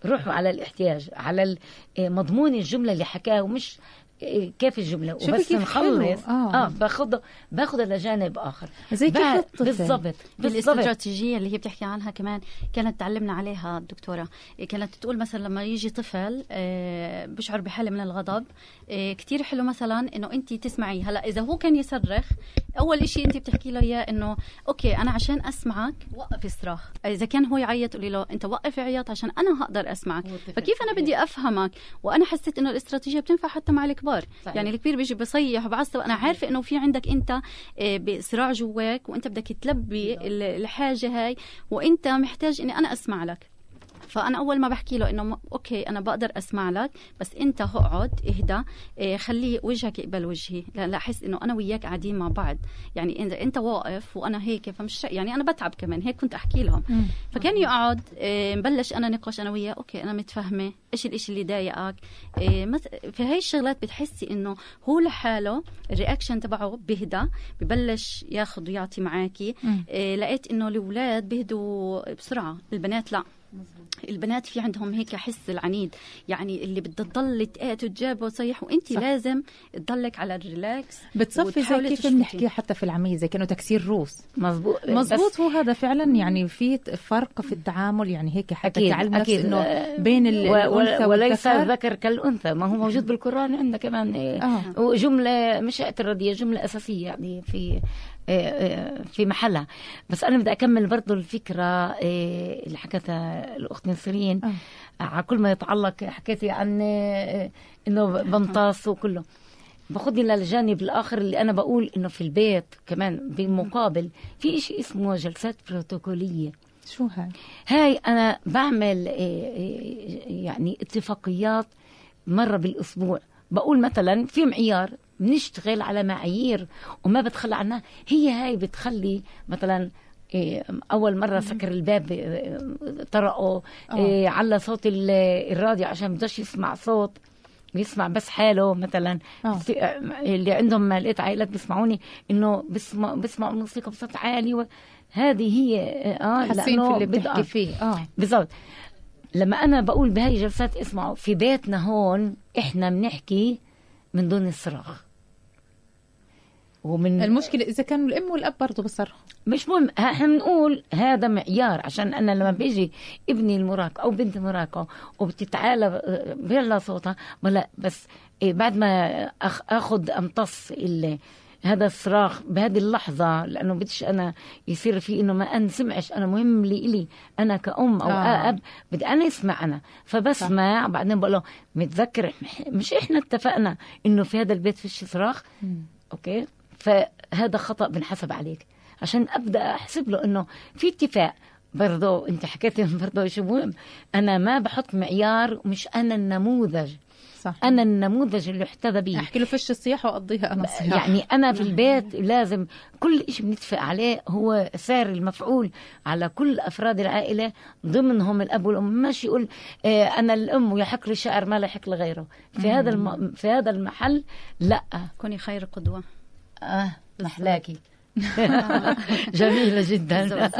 روحوا على الاحتياج على آه، مضمون الجملة اللي حكاها ومش كيف الجملة وبس كيف نخلص حلو. آه. آه باخذ باخذ لجانب آخر زي كيف الطفل. بالضبط بالاستراتيجية اللي هي بتحكي عنها كمان كانت تعلمنا عليها الدكتوره كانت تقول مثلا لما يجي طفل آه، بشعر بحالة من الغضب آه، كتير حلو مثلا إنه انت تسمعيه هلأ إذا هو كان يصرخ أول إشي انت بتحكي له إياه إنه أوكي أنا عشان أسمعك وقف الصراخ إذا كان هو يعيط قولي له أنت وقف عياط عشان أنا هقدر أسمعك. فكيف أنا بدي أفهمك؟ وأنا حسيت إنه الاستراتيجية بتنفع حتى مع الكبار. صحيح. يعني الكبير بيجي بصيح وبعصب. أنا عارفة إنه في عندك أنت آه، بصراع جواك وأنت بدك تلبي ال- الحاجة هاي وأنت محتاج إني أنا أسمع لك. فأنا أول ما بحكي له إنه okay أنا بقدر أسمع لك بس أنت اقعد اهدى إيه خلي وجهك يقابل وجهي. لا لا أحس إنه أنا وياك قاعدين مع بعض. يعني إذا أنت واقف وأنا هيك فمش يعني أنا بتعب كمان هيك كنت أحكي لهم. فكان يقعد إيه نبلش أنا نقاش أنا وياه okay أنا متفهمة إيش الإشي اللي ضايقك. إيه في هاي الشغلات بتحسي إنه هو لحاله ال reaction تبعه بيهدى ببلش ياخذ ويعطي معاكي. إيه لقيت إنه الأولاد بيهدوا بسرعة البنات لا. البنات في عندهم هيك حس العنيد يعني اللي بدها تضل تقاتل وتجاوب وتصيح وانت صح. لازم تضلك على ال relax بتصفي زي كيف. بنحكي حتى في العامية زي كأنه تكسير روس مزبوط مزبوط هو هذا فعلا يعني في فرق في التعامل يعني هيك حتى أكيد، تعلم أكيد. إنه آه، بين الأنثى وليس الذكر كالأنثى ما هو موجود بالقرآن عندنا كمان آه. وجملة مش اعتراضية جملة أساسية يعني في في محلها. بس أنا بدي أكمل برضو الفكرة إيه، اللي حكتها الاخت نسرين آه. على كل ما يتعلق حكيتي عن إيه، إنه بمطاس وكله. باخذني للجانب الآخر اللي أنا بقول إنه في البيت كمان بالمقابل في شيء اسمه جلسات بروتوكولية. شو هاي؟ هاي أنا بعمل إيه، إيه، يعني اتفاقيات مرة بالأسبوع. بقول مثلا في معيار بنشتغل على معايير وما بتخلى عنها. هي هاي بتخلي مثلا إيه، أول مرة سكر الباب إيه، طرقه إيه، على صوت ال- الراديو عشان بدوش يسمع صوت يسمع بس حاله مثلا. آه. في اللي عندهم لقيت عائلات بيسمعوني إنه بسمع بسمعوا الموسيقى بصوت عالي و... هذه هي آه حاسين في اللي بتحكي آه. فيه. آه. بالضبط. لما أنا بقول بهاي الجلسات اسمعوا في بيتنا هون إحنا بنحكي من دون الصراخ ومن المشكلة إذا كانوا الأم والأب برضه بصرخوا. مش مهم إحنا بنقول هذا معيار عشان أنا لما بيجي ابني المراهق أو بنتي المراهقه وبتتعالى بيعلى صوتها ولا بس إيه بعد ما أخ اخذ أمتص ال- هذا الصراخ بهذه اللحظة لأنه بديش أنا يصير في إنه ما أنسمعش أنا مهم لي إلي أنا كأم أو آه. أب بدي أنا أسمع أنا. فبسمع بعدين بقول له متذكر مش إحنا اتفقنا إنه في هذا البيت فيش صراخ؟ أوكي؟ فهذا خطأ بنحسب عليك. عشان أبدأ أحسب له إنه في اتفاق. برضه أنت حكيتي <laughs> برضه شيء مهم أنا ما بحط معيار مش أنا النموذج. صح. أنا النموذج اللي احتذى به أحكي له فش الصياح وأقضيها أنا صياح يعني أنا في <laughs> البيت لازم كل شيء بنتفق عليه هو سعر المفعول على كل أفراد العائلة. ضمنهم الأب والأم. ماشي يقول آه أنا الأم ويحق لي الشعر ما لا يحق لغيره. في هذا الم... في هذا المحل لا. كوني خير قدوة. آه محلاكي. <laughs> جميلة جدا.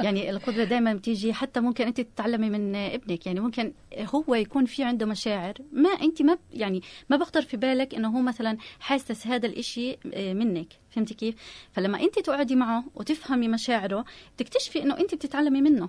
يعني القدوه دائما بتيجي حتى ممكن أنت تتعلمي من ابنك. يعني ممكن هو يكون في عنده مشاعر. ما أنت ما يعني ما بخطر في بالك إنه هو مثلا حاسس هذا الإشي آه، منك. فهمتي كيف؟ فلما أنت تقعدي معه وتفهمي مشاعره بتكتشفي إنه أنت بتتعلمي منه.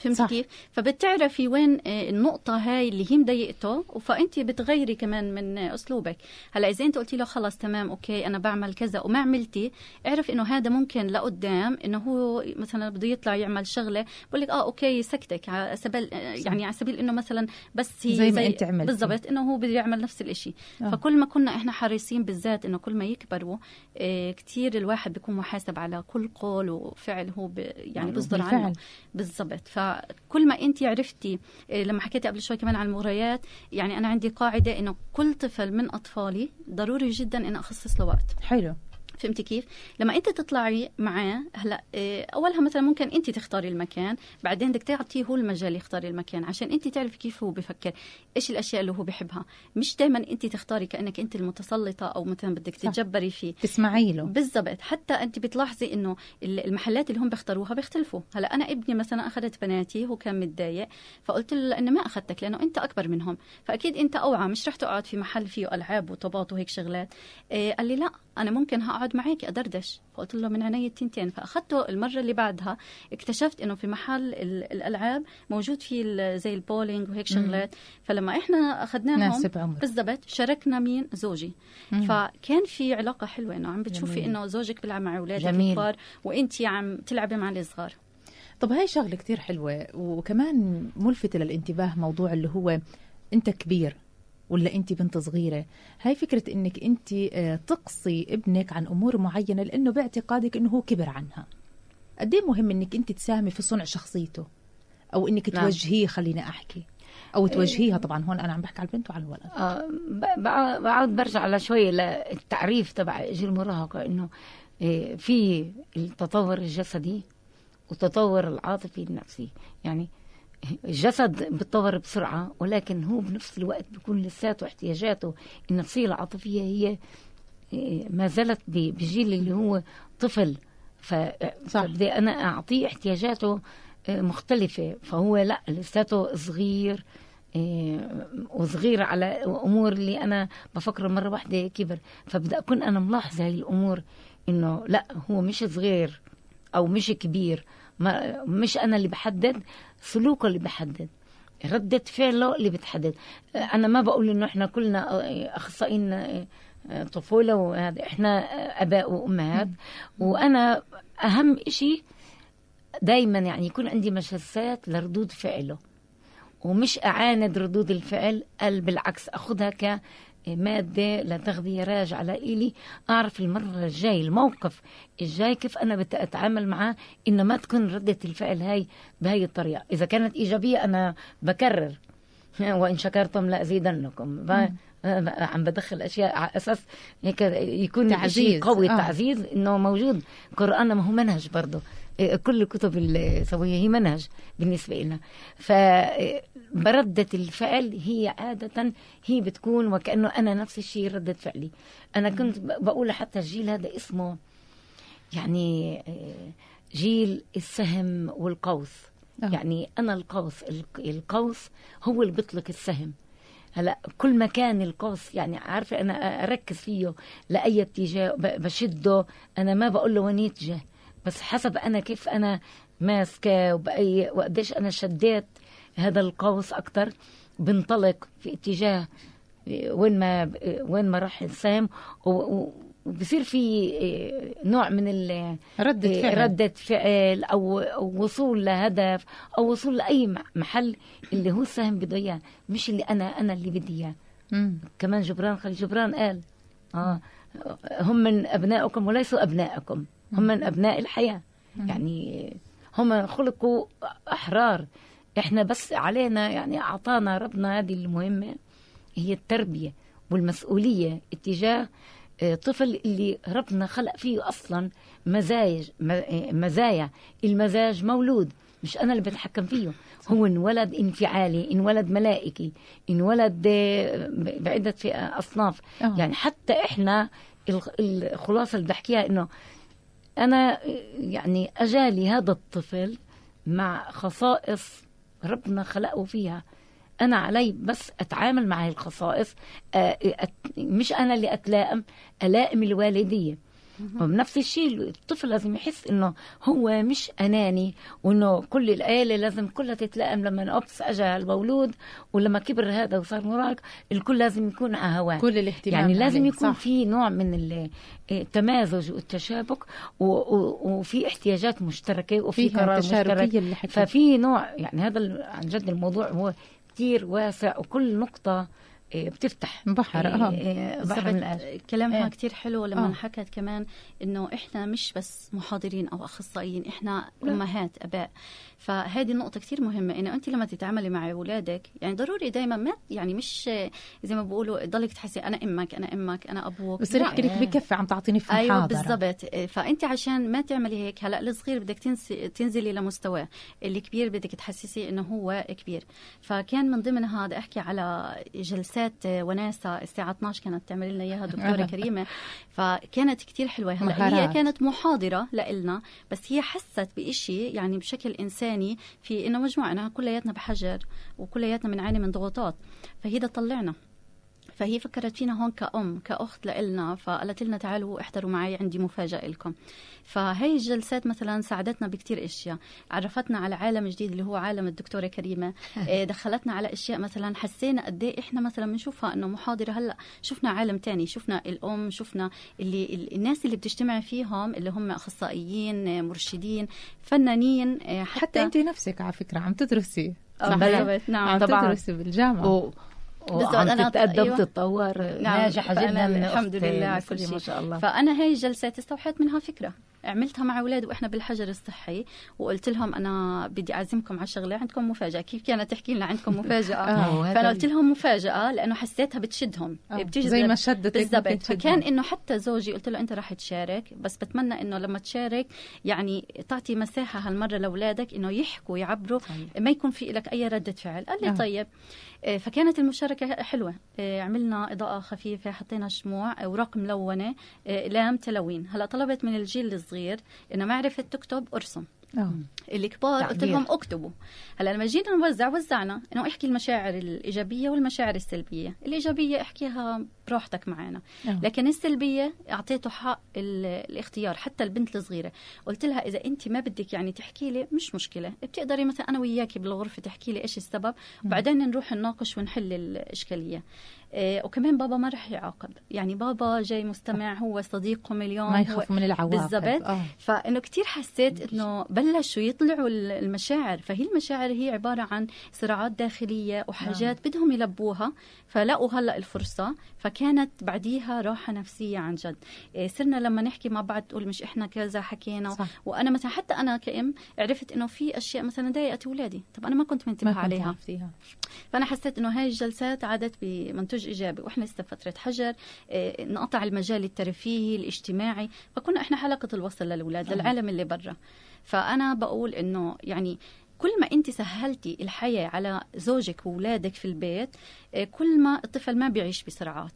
فهمتي صح. كيف؟ فبتعرفي وين آه، النقطة هاي اللي هي مضايقته فأنت بتغيري كمان من آه، أسلوبك هلأ إذا أنت قلتي له خلص تمام أوكي أنا بعمل كذا وما عملتي اعرف إنه هذا ممكن لقدام إنه هو مثلا بده يطلع يعمل شغلة بقول لك آه أوكي سكتك على سبيل آه، يعني على سبيل إنه مثلا بس هي زي ما أنت عملتي. بالضبط إنه هو بده يعمل نفس الإشي آه. فكل ما كنا إحنا حريصين بالذات إنه كل ما يكبروا آه، كتير الواحد بيكون محاسب على كل قول وفعل هو يعني بيصدر عنه. بالضبط فكل ما انت عرفتي إيه، لما حكيتي قبل شوي كمان عن المغريات يعني أنا عندي قاعدة إنه كل طفل من أطفالي ضروري جدا إن أخصص له وقت. حلو. فهمتي كيف؟ لما أنت تطلعي معاه هلا إيه، أولها مثلا ممكن أنت تختاري المكان، بعدين بدك تعطيه هو المجال يختار المكان عشان أنت تعرفي كيف هو بفكر، إيش الأشياء اللي هو بحبها، مش دائما أنت تختاري كأنك أنت المتسلطة أو مثلا بدك تتجبري فيه. تسمعي له. بالضبط. حتى أنت بتلاحظي إنه المحلات اللي هم بيختاروها بيختلفوا. هلا أنا ابني مثلا أخذت بناتي هو كان متضايق فقلت له لأنه ما أخذتك لأنه أنت أكبر منهم. فأكيد أنت أوعى مش رح تقعد في محل فيه ألعاب وطباط وهيك شغلات. إيه قال لي لا أنا ممكن هقعد معك أدردش. فقلت له من عيني التنتين. فأخذته المرة اللي بعدها. اكتشفت إنه في محل الألعاب موجود فيه زي البولينج وهيك شغلات. فلما إحنا أخذناهم بالضبط شاركنا مين؟ زوجي. مم. فكان في علاقة حلوة إنه عم بتشوفي إنه زوجك بيلعب مع أولادك الكبار وانت عم تلعبي مع الصغار. طب هاي شغلة كتير حلوة وكمان ملفته للانتباه موضوع اللي هو أنت كبير. ولا أنت بنت صغيرة؟ هاي فكرة إنك أنت آه، تقصي ابنك عن أمور معينة لأنه باعتقادك إنه هو كبر عنها. قد إيه مهم إنك أنت تساهمي في صنع شخصيته؟ أو إنك نعم. توجهيه خليني أحكي. أو توجهيها طبعا هون أنا عم بحكي على البنت وعلى الولد. آه بعود برجع على شوي للتعريف تبع جيل المراهقه إنه آه، في التطور الجسدي والتطور العاطفي النفسي. يعني الجسد بيتطور بسرعة ولكن هو بنفس الوقت بيكون لساته احتياجاته النفسية العاطفية هي ما زالت بجيل اللي هو طفل. فبدي أنا أعطيه احتياجاته إيه، مختلفة. فهو لأ لساته صغير إيه، وصغير على أمور اللي أنا بفكر مرة واحدة كبر. فبدأ أكون أنا ملاحظة هاي الأمور إنه لأ هو مش صغير أو مش كبير. ما مش أنا اللي بحدد سلوكه اللي بحدد ردة فعله اللي بتحدد. أنا ما بقول إنه إحنا كلنا أخصائيين طفولة وهذا إحنا أباء وأمهات. وأنا أهم إشي دايما يعني يكون عندي مجسات لردود فعله ومش أعاند ردود الفعل بل بالعكس أخذها ك مادة لتغذية راجعة لإلي. أعرف المرة الجاي الموقف الجاي كيف أنا بدي أتعامل معاه إنه ما تكون ردة الفعل هاي بهاي الطريقة. إذا كانت إيجابية أنا بكرر. <laughs> وإن شكرتم لأزيدنكم <laughs> عم بدخل أشياء على أساس هيك يكون تعزيز. قوي آه. تعزيز إنه موجود. قرآن ما هو منهج برضه. كل الكتب السويه هي منهج بالنسبة لنا فبردة الفعل هي عادة هي بتكون وكأنه أنا نفس الشيء ردة فعلي. أنا كنت بقول حتى الجيل هذا اسمه يعني آه، جيل السهم والقوس. أه. يعني أنا القوس القوس هو اللي بيطلق السهم. هلا كل ما كان القوس يعني عارفة أنا أركز فيه لأي اتجاه بشده. أنا ما بقول له وين يتجه. بس حسب أنا كيف أنا ماسكة وبأي وقديش أنا شديت هذا القوس أكثر بنطلق في اتجاه وين ما وين ما راح السهم وبصير في نوع من ردة فعل. ردة فعل أو, وصول لهدف أو وصول لأي محل اللي هو السهم بده إياه مش اللي أنا أنا اللي بدي إياه. كمان جبران خليل جبران قال آه هم من أبنائكم وليسوا أبنائكم. هم من أبناء الحياة. يعني هم خلقوا أحرار. إحنا بس علينا يعني أعطانا ربنا هذه المهمة هي التربية والمسؤولية اتجاه آه، طفل اللي ربنا خلق فيه أصلا مزايا مزايا. المزاج مولود مش أنا اللي بتحكم فيه. هو انولد انفعالي انولد ملائكي انولد آه، بعدة أصناف. أوه. يعني حتى إحنا الخلاصة اللي بحكيها إنه أنا يعني أجالي هذا الطفل مع خصائص ربنا خلقه فيها. أنا علي بس أتعامل مع هاي الخصائص مش أنا اللي أتلائم ألائم الوالدية. بنفس الشيء الطفل لازم يحس إنه هو مش أناني وإنه كل العيلة لازم كلها تتلائم لما اوبس اجى المولود ولما كبر هذا وصار مراهق الكل لازم يكون على هواه كل الاهتمام يعني لازم يكون صح. في نوع من التمازج والتشابك وفي احتياجات مشتركة وفي قرار مشترك. ففي نوع يعني هذا عن جد الموضوع هو كثير واسع وكل نقطة آه، بتفتح بحر آه آه، بحر من القلب. بالضبط. كلامها إيه. كتير حلو لما آه. حكت كمان إنه إحنا مش بس محاضرين أو أخصائيين إحنا أمهات أباء فهذه النقطة كتير مهمة إنه أنت لما تتعاملي مع أولادك يعني ضروري دائما ما يعني مش زي ما بقولوا ضلك تحسي أنا أمك أنا أمك أنا أبوك بصير لا. يحكي لك بكفي عم تعطيني في أيوه بالضبط فأنت عشان ما تعملي هيك هلأ الصغير بدك تنزلي لمستواه الكبير بدك تحسسي إنه هو كبير فكان من ضمن هذا أحكي على جلسات وناسة الساعة 12 كانت تعمل لنا إياها دكتورة <laughs> كريمة. فكانت كتير حلوة. هلأ هي. كانت محاضرة لإلنا بس هي حست بإشي يعني بشكل إنساني في إنه مجموعة كلياتنا بحجر وكلياتنا بنعاني من ضغوطات فهي ده طلعنا. فهي فكرت فينا هون كأم كأخت لإلنا فقالت لنا تعالوا احضروا معي عندي مفاجأة لكم فهي الجلسات مثلا ساعدتنا بكتير أشياء. عرفتنا على عالم جديد اللي هو عالم الدكتورة كريمة. <laughs> إيه، دخلتنا على أشياء مثلا حسينا قد إيه إحنا مثلا بنشوفها إنه محاضره هلأ شفنا عالم تاني. شفنا الأم شفنا اللي ال- الناس اللي بتجتمع فيهم اللي هم أخصائيين إيه، مرشدين فنانين إيه، حتى, حتى انت نفسك على فكرة عم تدرسي. آه، بلا. بالضبط، نعم عم طبعاً. تدرسي بالجامعة. و... بالضبط، وعم تتقدم أيوة. وتتطور ناجحة فأنا جدا الحمد لله على كل نسرين، ما شيء. شاء الله فأنا هاي الجلسات استوحيت منها فكرة عملتها مع أولاد وإحنا بالحجر الصحي وقلت لهم أنا بدي أعزمكم على شغله عندكم مفاجأة كيف كانت تحكي لنا عندكم مفاجأة <laughs> آه، فأنا قلت لهم مفاجأة لأنه حسيتها بتشدهم آه، بتجذب زي ما شدتك بالضبط. فكان إنه حتى زوجي قلت له أنت راح تشارك بس بتمنى إنه لما تشارك يعني تعطي مساحة هالمرة لأولادك إنه يحكوا يعبروا صحيح. ما يكون في لك أي ردة فعل قال لي آه. طيب فكانت المشاركة حلوة. آه، عملنا إضاءة خفيفة حطينا شموع أوراق ملونة آه، أقلام تلوين. هلا طلبت من الجيل الصغير إنه ما عرفت تكتب أرسم. آه. الكبار قلت. لهم اكتبوا. هلا لما جينا نوزع وزعنا إنه احكي المشاعر الإيجابية والمشاعر السلبية. الإيجابية احكيها براحتك معنا آه. لكن السلبية أعطيته حق ال- الاختيار حتى البنت الصغيرة. قلت لها إذا أنت ما بدك يعني تحكي لي مش مشكلة. بتقدري مثلا أنا وياكي بالغرفة تحكي لي إيش السبب؟ وبعدين نروح نناقش ونحل الإشكالية. وكمان بابا ما رح يعاقب. يعني بابا جاي مستمع هو صديقكم اليوم ما يخاف من العواقب. بالضبط. آه. فإنه كتير حسيت إنه بلشوا يطلعوا ال- المشاعر. فهي المشاعر هي عبارة عن صراعات داخلية وحاجات بدهم يلبوها. فلقوا هلأ الفرصة فكانت بعديها راحة نفسية عن جد. إيه صرنا لما نحكي مع بعض تقول مش إحنا كذا حكينا. صح. وأنا مثلا حتى أنا كأم عرفت إنه في أشياء مثلا ضايقت أولادي. طب أنا ما كنت كنت عليها. عرفتيها فأنا حسيت إنه هاي الجلسات عادت بمنتوج إيجابي وإحنا لسه فترة حجر إيه، نقطع المجال الترفيهي الاجتماعي فكنا إحنا حلقة الوصل للأولاد للعالم اللي برا. فأنا بقول إنه يعني كل ما أنت سهلتي الحياة على زوجك واولادك في البيت كل ما الطفل ما بيعيش بسرعات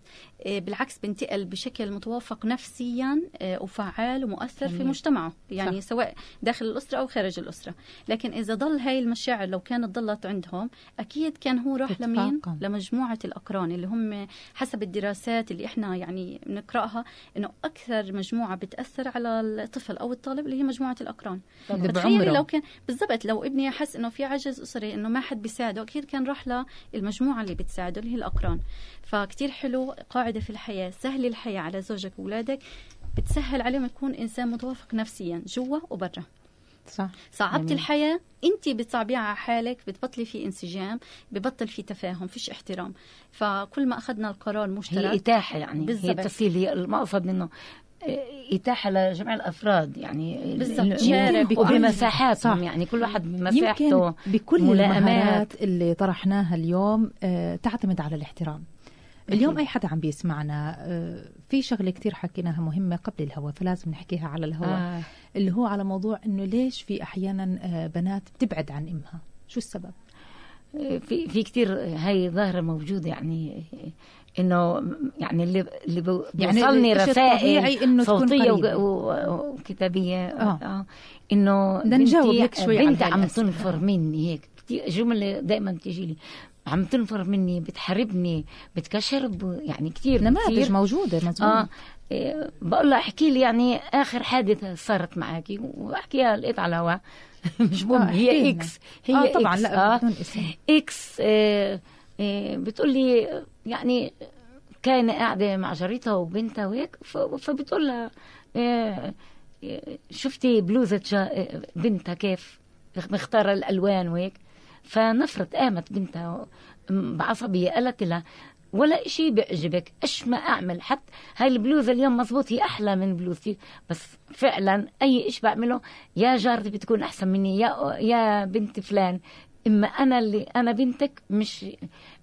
إيه، بالعكس بينتقل بشكل متوافق نفسيا إيه، وفعال ومؤثر في. مجتمعه يعني صح. سواء داخل الأسرة أو خارج الأسرة لكن إذا ضل هاي المشاعر لو كانت ضلت عندهم أكيد كان هو راح لمين إطلاقاً. لمجموعة الأقران اللي هم حسب الدراسات اللي إحنا يعني بنقرأها إنه أكثر مجموعة بتأثر على الطفل أو الطالب اللي هي مجموعة الأقران اللي فتخيلي بعمره. لو كان بالضبط لو ابني حس إنه في عجز أسري إنه ما حد بيساعده أكيد كان راح للمجموعه اللي بتساعده اللي هي الأقران. فكتير حلو قاعدة في الحياة سهلي الحياة على زوجك واولادك بتسهل عليهم يكون إنسان متوافق نفسيا جوا وبرا. صح. صعبت. الحياة انت بتصعبيها على حالك بتبطلي في انسجام ببطل في تفاهم فيش احترام. فكل ما أخذنا القرار هي مشترك إتاحة يعني هي بالضبط. التفصيل هي المقصد منه. آه، إتاحة لجميع الأفراد يعني بالضبط. وبمساحاتهم صح. يعني كل واحد بمساحته يمكن بكل. المهارات اللي طرحناها اليوم آه، تعتمد على الاحترام اليوم. أي حدا عم بيسمعنا آه، في شغلة كتير حكيناها مهمة قبل الهواء فلازم نحكيها على الهواء آه. اللي هو على موضوع إنه ليش في أحيانا آه، بنات بتبعد عن إمها شو السبب في في كثير هاي ظاهرة موجودة يعني إنه يعني اللي اللي يعني بيوصلني الطبيعي رسائل إنه تكون صوتية قريبة. وج- و- وكتابية آه. آه. إنه بدنا نجاوب بنتي- لك شوي هاي عم. تنفر مني هيك جملة دائما بتيجي لي عم تنفر مني بتحاربني بتكشر يعني كثير نماذج موجودة مزبوط آه إيه، بقول لها احكي لي يعني آخر حادثة صارت معك وأحكيها لقيت على الهواء <laughs> مش مهم آه، هي. X هي آه طبعا X. لا آه. بدون إسم إكس آه، آه، بتقول لي يعني كان قاعدة مع جارتها وبنتها وهيك فبتقول لها آه، شفتي آه، بنتها كيف؟ مختارة الألوان وهيك. فنفرت قامت بنتها بعصبية قالت لها ولا إشي بيعجبك إيش ما أعمل؟ حتى هاي البلوزة اليوم مزبوط هي أحلى من بلوزتي بس فعلا أي إشي بعمله يا جارتي بتكون أحسن مني يا يا بنت فلان إما أنا اللي أنا بنتك مش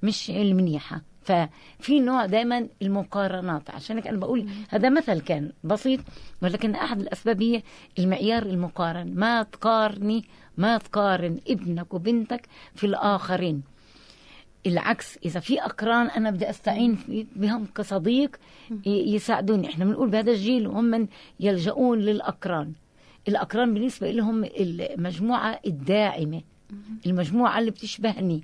مش المنيحة. ففي نوع دائما المقارنات. عشان أنا بقول هذا مثل كان بسيط ولكن أحد الأسباب هي المعيار المقارن. ما تقارني ما تقارن ابنك وبنتك في الآخرين. العكس إذا في أقران أنا بدي أستعين بهم كصديق يساعدوني. إحنا بنقول بهذا الجيل وهم من يلجؤون للأقران. الأقران بالنسبة لهم المجموعة الداعمة المجموعة اللي بتشبهني.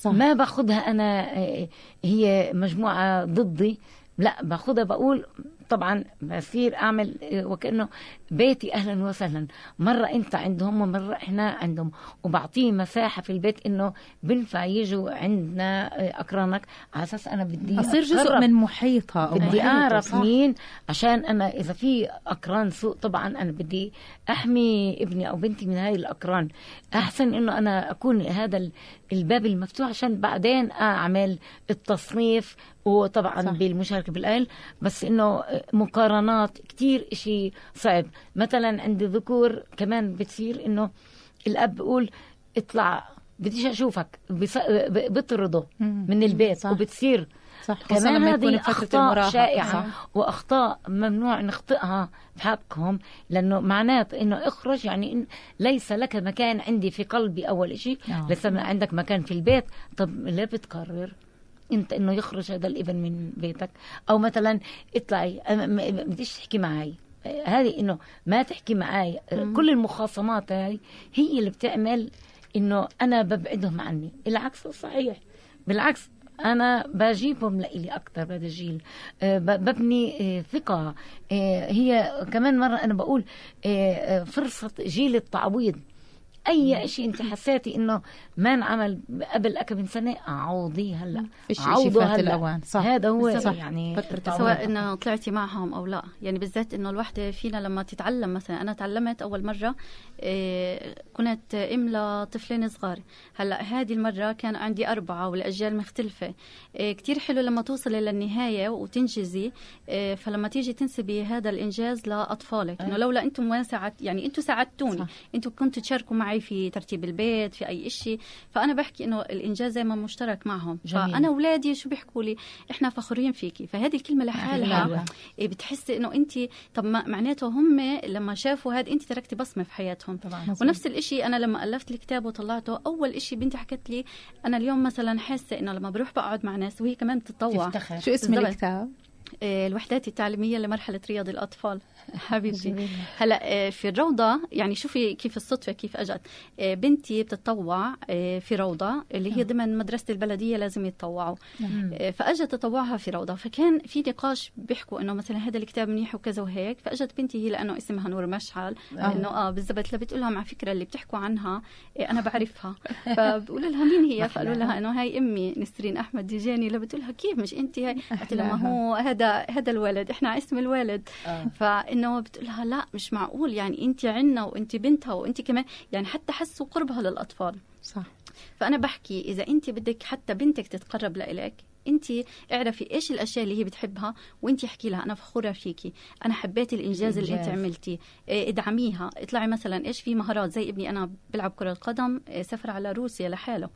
صح. ما باخذها أنا آه، هي مجموعة ضدي لا باخذها بقول طبعا بصير أعمل آه، وكأنه بيتي أهلا وسهلا. مرة أنت عندهم ومرة إحنا عندهم. وبعطيه مساحة في البيت إنه بنفع يجوا عندنا آه، اقرانك على أساس أنا بدي اصير جزء. من محيطها أو بدي أعرف. مين. عشان أنا إذا في اقران سوء طبعا أنا بدي أحمي ابني أو بنتي من هاي الاقران أحسن إنه أنا أكون هذا ال- الباب المفتوح عشان بعدين أعمل التصنيف وطبعا صح. بالمشاركة بالأهل بس إنه مقارنات كتير إشي صعب مثلا عند ذكور كمان بتصير إنه الأب بيقول اطلع بديش ب- بطرده. من البيت صح. وبتصير صح خصوصا كمان لما يكون هذه أخطاء المراهقة شائعة صح. وأخطاء ممنوع نخطئها بحقهم لأنه معنات إنه اخرج يعني إن ليس لك مكان عندي في قلبي أول شيء آه. ليس عندك مكان في البيت طب ليه بتقرر انت انه يخرج هذا الابن من بيتك. أو مثلا اطلعي أنا م- م- بديش تحكي معي هذه إنه ما تحكي معي كل المخاصمات هاي هي اللي بتعمل إنه أنا ببعدهم عني. العكس صحيح. بالعكس أنا بجيبهم لإلي أكثر بهذا الجيل آه، ببني آه، ثقة. آه، هي كمان مرة أنا بقول فرصة جيل التعويض. أي شيء أنت حسيتي إنه ما انعمل قبل كم من سنه عوضيه هلا فات هلأ. الأوان. صح. هذا هو صح. يعني فترة. سواء إنه طلعتي معهم أو لا. يعني بالذات إنه الوحدة فينا لما تتعلم مثلا. أنا تعلمت أول مرة إيه كنت أم لطفلين صغار. هلأ هذه المرة كان عندي أربعة والأجيال مختلفة. إيه كثير حلو لما توصلي للنهاية وتنجزي. إيه فلما تيجي تنسبي هذا الإنجاز لأطفالك. إنه لولا أنتم ما ساعد يعني أنتم ساعدتوني. أنتم كنتوا تشاركوا معي في ترتيب البيت في أي شيء فأنا بحكي إنه الإنجاز دائما مشترك معهم. جميل. فأنا اولادي شو بيحكوا لي؟ إحنا فخورين فيكي فهذه الكلمة لحالها. إيه بتحسي إنه انت طب ما معناته هم لما شافوا هذا انت تركتي بصمة في حياتهم. طبعا ونفس الشيء أنا لما ألفت الكتاب وطلعته أول شيء بنتي حكت لي أنا اليوم مثلا حاسة إنه لما بروح بقعد مع ناس وهي كمان بتتطوع. تفتخر. شو اسم. الكتاب؟ إيه، الوحدات التعليمية لمرحلة رياض الأطفال. <laughs> حبيبتي. جميل. هلا إيه، في الروضه يعني شوفي كيف الصدفه كيف أجت. إيه، بنتي بتتطوع في روضة اللي هي ضمن مدرسة البلدية لازم يتطوعوا. إيه، فأجت تطوعها في روضة. فكان في نقاش بيحكوا إنه مثلا هذا الكتاب منيح وكذا وهيك. فأجت بنتي هي لأنه اسمها نور مشعل. آه. إنه آه بالضبط. بتقول لهم على فكرة اللي بتحكوا عنها أنا بعرفها. <laughs> فبقول لها مين هي؟ فقالوا لها إنه هاي أمي نسرين أحمد ديجاني. بتقول لها كيف مش انت هاي؟ قلت لها ما <laughs> هو هذا هذا الولد إحنا اسم الولد. آه. فإنه بتقول لها لا مش معقول يعني انت عنا وانت بنتها وانت كمان يعني حتى حسوا قربها للأطفال. صح. فأنا بحكي إذا انت بدك حتى بنتك تتقرب لإلك انت اعرفي إيش الأشياء اللي هي بتحبها وانت احكي لها أنا فخورة فيكي أنا حبيت الإنجاز اللي انت. عملتيه. إيه، ادعميها. اطلعي مثلا إيش في مهارات زي ابني أنا بلعب كرة قدم إيه، سافر على روسيا لحاله.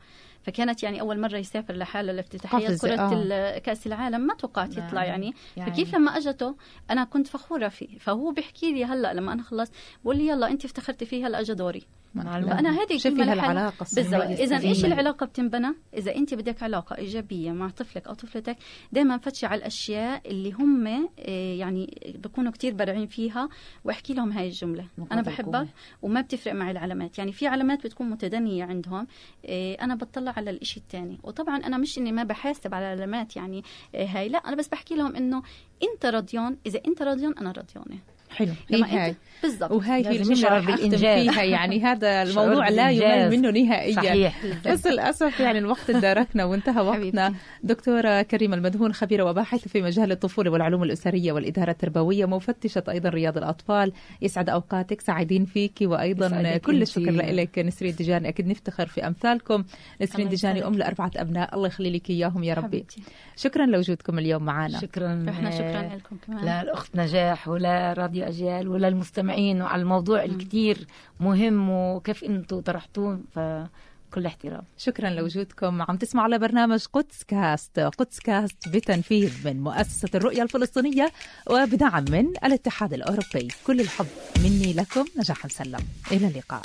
فكانت يعني أول مرة يسافر لحاله لافتتاحيه كرة آه. كأس العالم ما توقعت نعم. يطلع يعني يعني. فكيف لما أجته أنا كنت فخورة فيه فهو بيحكي لي هلأ لما أنا خلصت بقول لي يلا أنت افتخرتي فيه هلأ أجى دوري معلومة. فانا هذه شوفي هالعلاقه بالضبط. إذا إيش. العلاقة بتنبنى؟ إذا أنت بدك علاقة إيجابية مع طفلك أو طفلتك دائما فتشي على الأشياء اللي هم آه، يعني بيكونوا كتير بارعين فيها وأحكي لهم هاي الجملة. أنا. بحبك وما بتفرق معي العلامات. يعني في علامات بتكون متدنية عندهم آه، أنا بطلع على الإشي الثاني وطبعا أنا مش إني ما بحاسب على العلامات يعني آه، هاي لا أنا بس بحكي لهم إنه أنت رضيان إذا أنت رضيان أنا رضيانه حلو. هي بالضبط. وهاي هي الجملة بالإنجاز. فيها يعني هذا <laughs> الموضوع لا يمل. منه نهائيا. صحيح. بس للأسف يعني الوقت داركنا وانتهى وقتنا. دكتورة كريمة المدهون خبيرة وباحثة في مجال الطفولة والعلوم الأسرية والإدارة التربوية مفتشة أيضا رياض الأطفال. يسعد أوقاتك سعيدين فيكي وأيضا كل. الشكر لك نسرين دجاني أكيد نفتخر في أمثالكم. نسرين يسعدك. ام لأربعة أبناء. الله يخلي لك إياهم يا ربي. حبيبتي. شكرا لوجودكم اليوم معنا. شكرا. إحنا شكرا لكم كمان. للأخت نجاح ولراديو أجيال وللمستمعين وعلى الموضوع الكتير مهم وكيف أنتم طرحتوه فكل احترام. شكرا لوجودكم. عم تسمعوا على برنامج قدس كاست قدس كاست بتنفيذ من مؤسسة الرؤية الفلسطينية وبدعم من الاتحاد الأوروبي. كل الحب مني لكم. نجاح مسلم إلى اللقاء.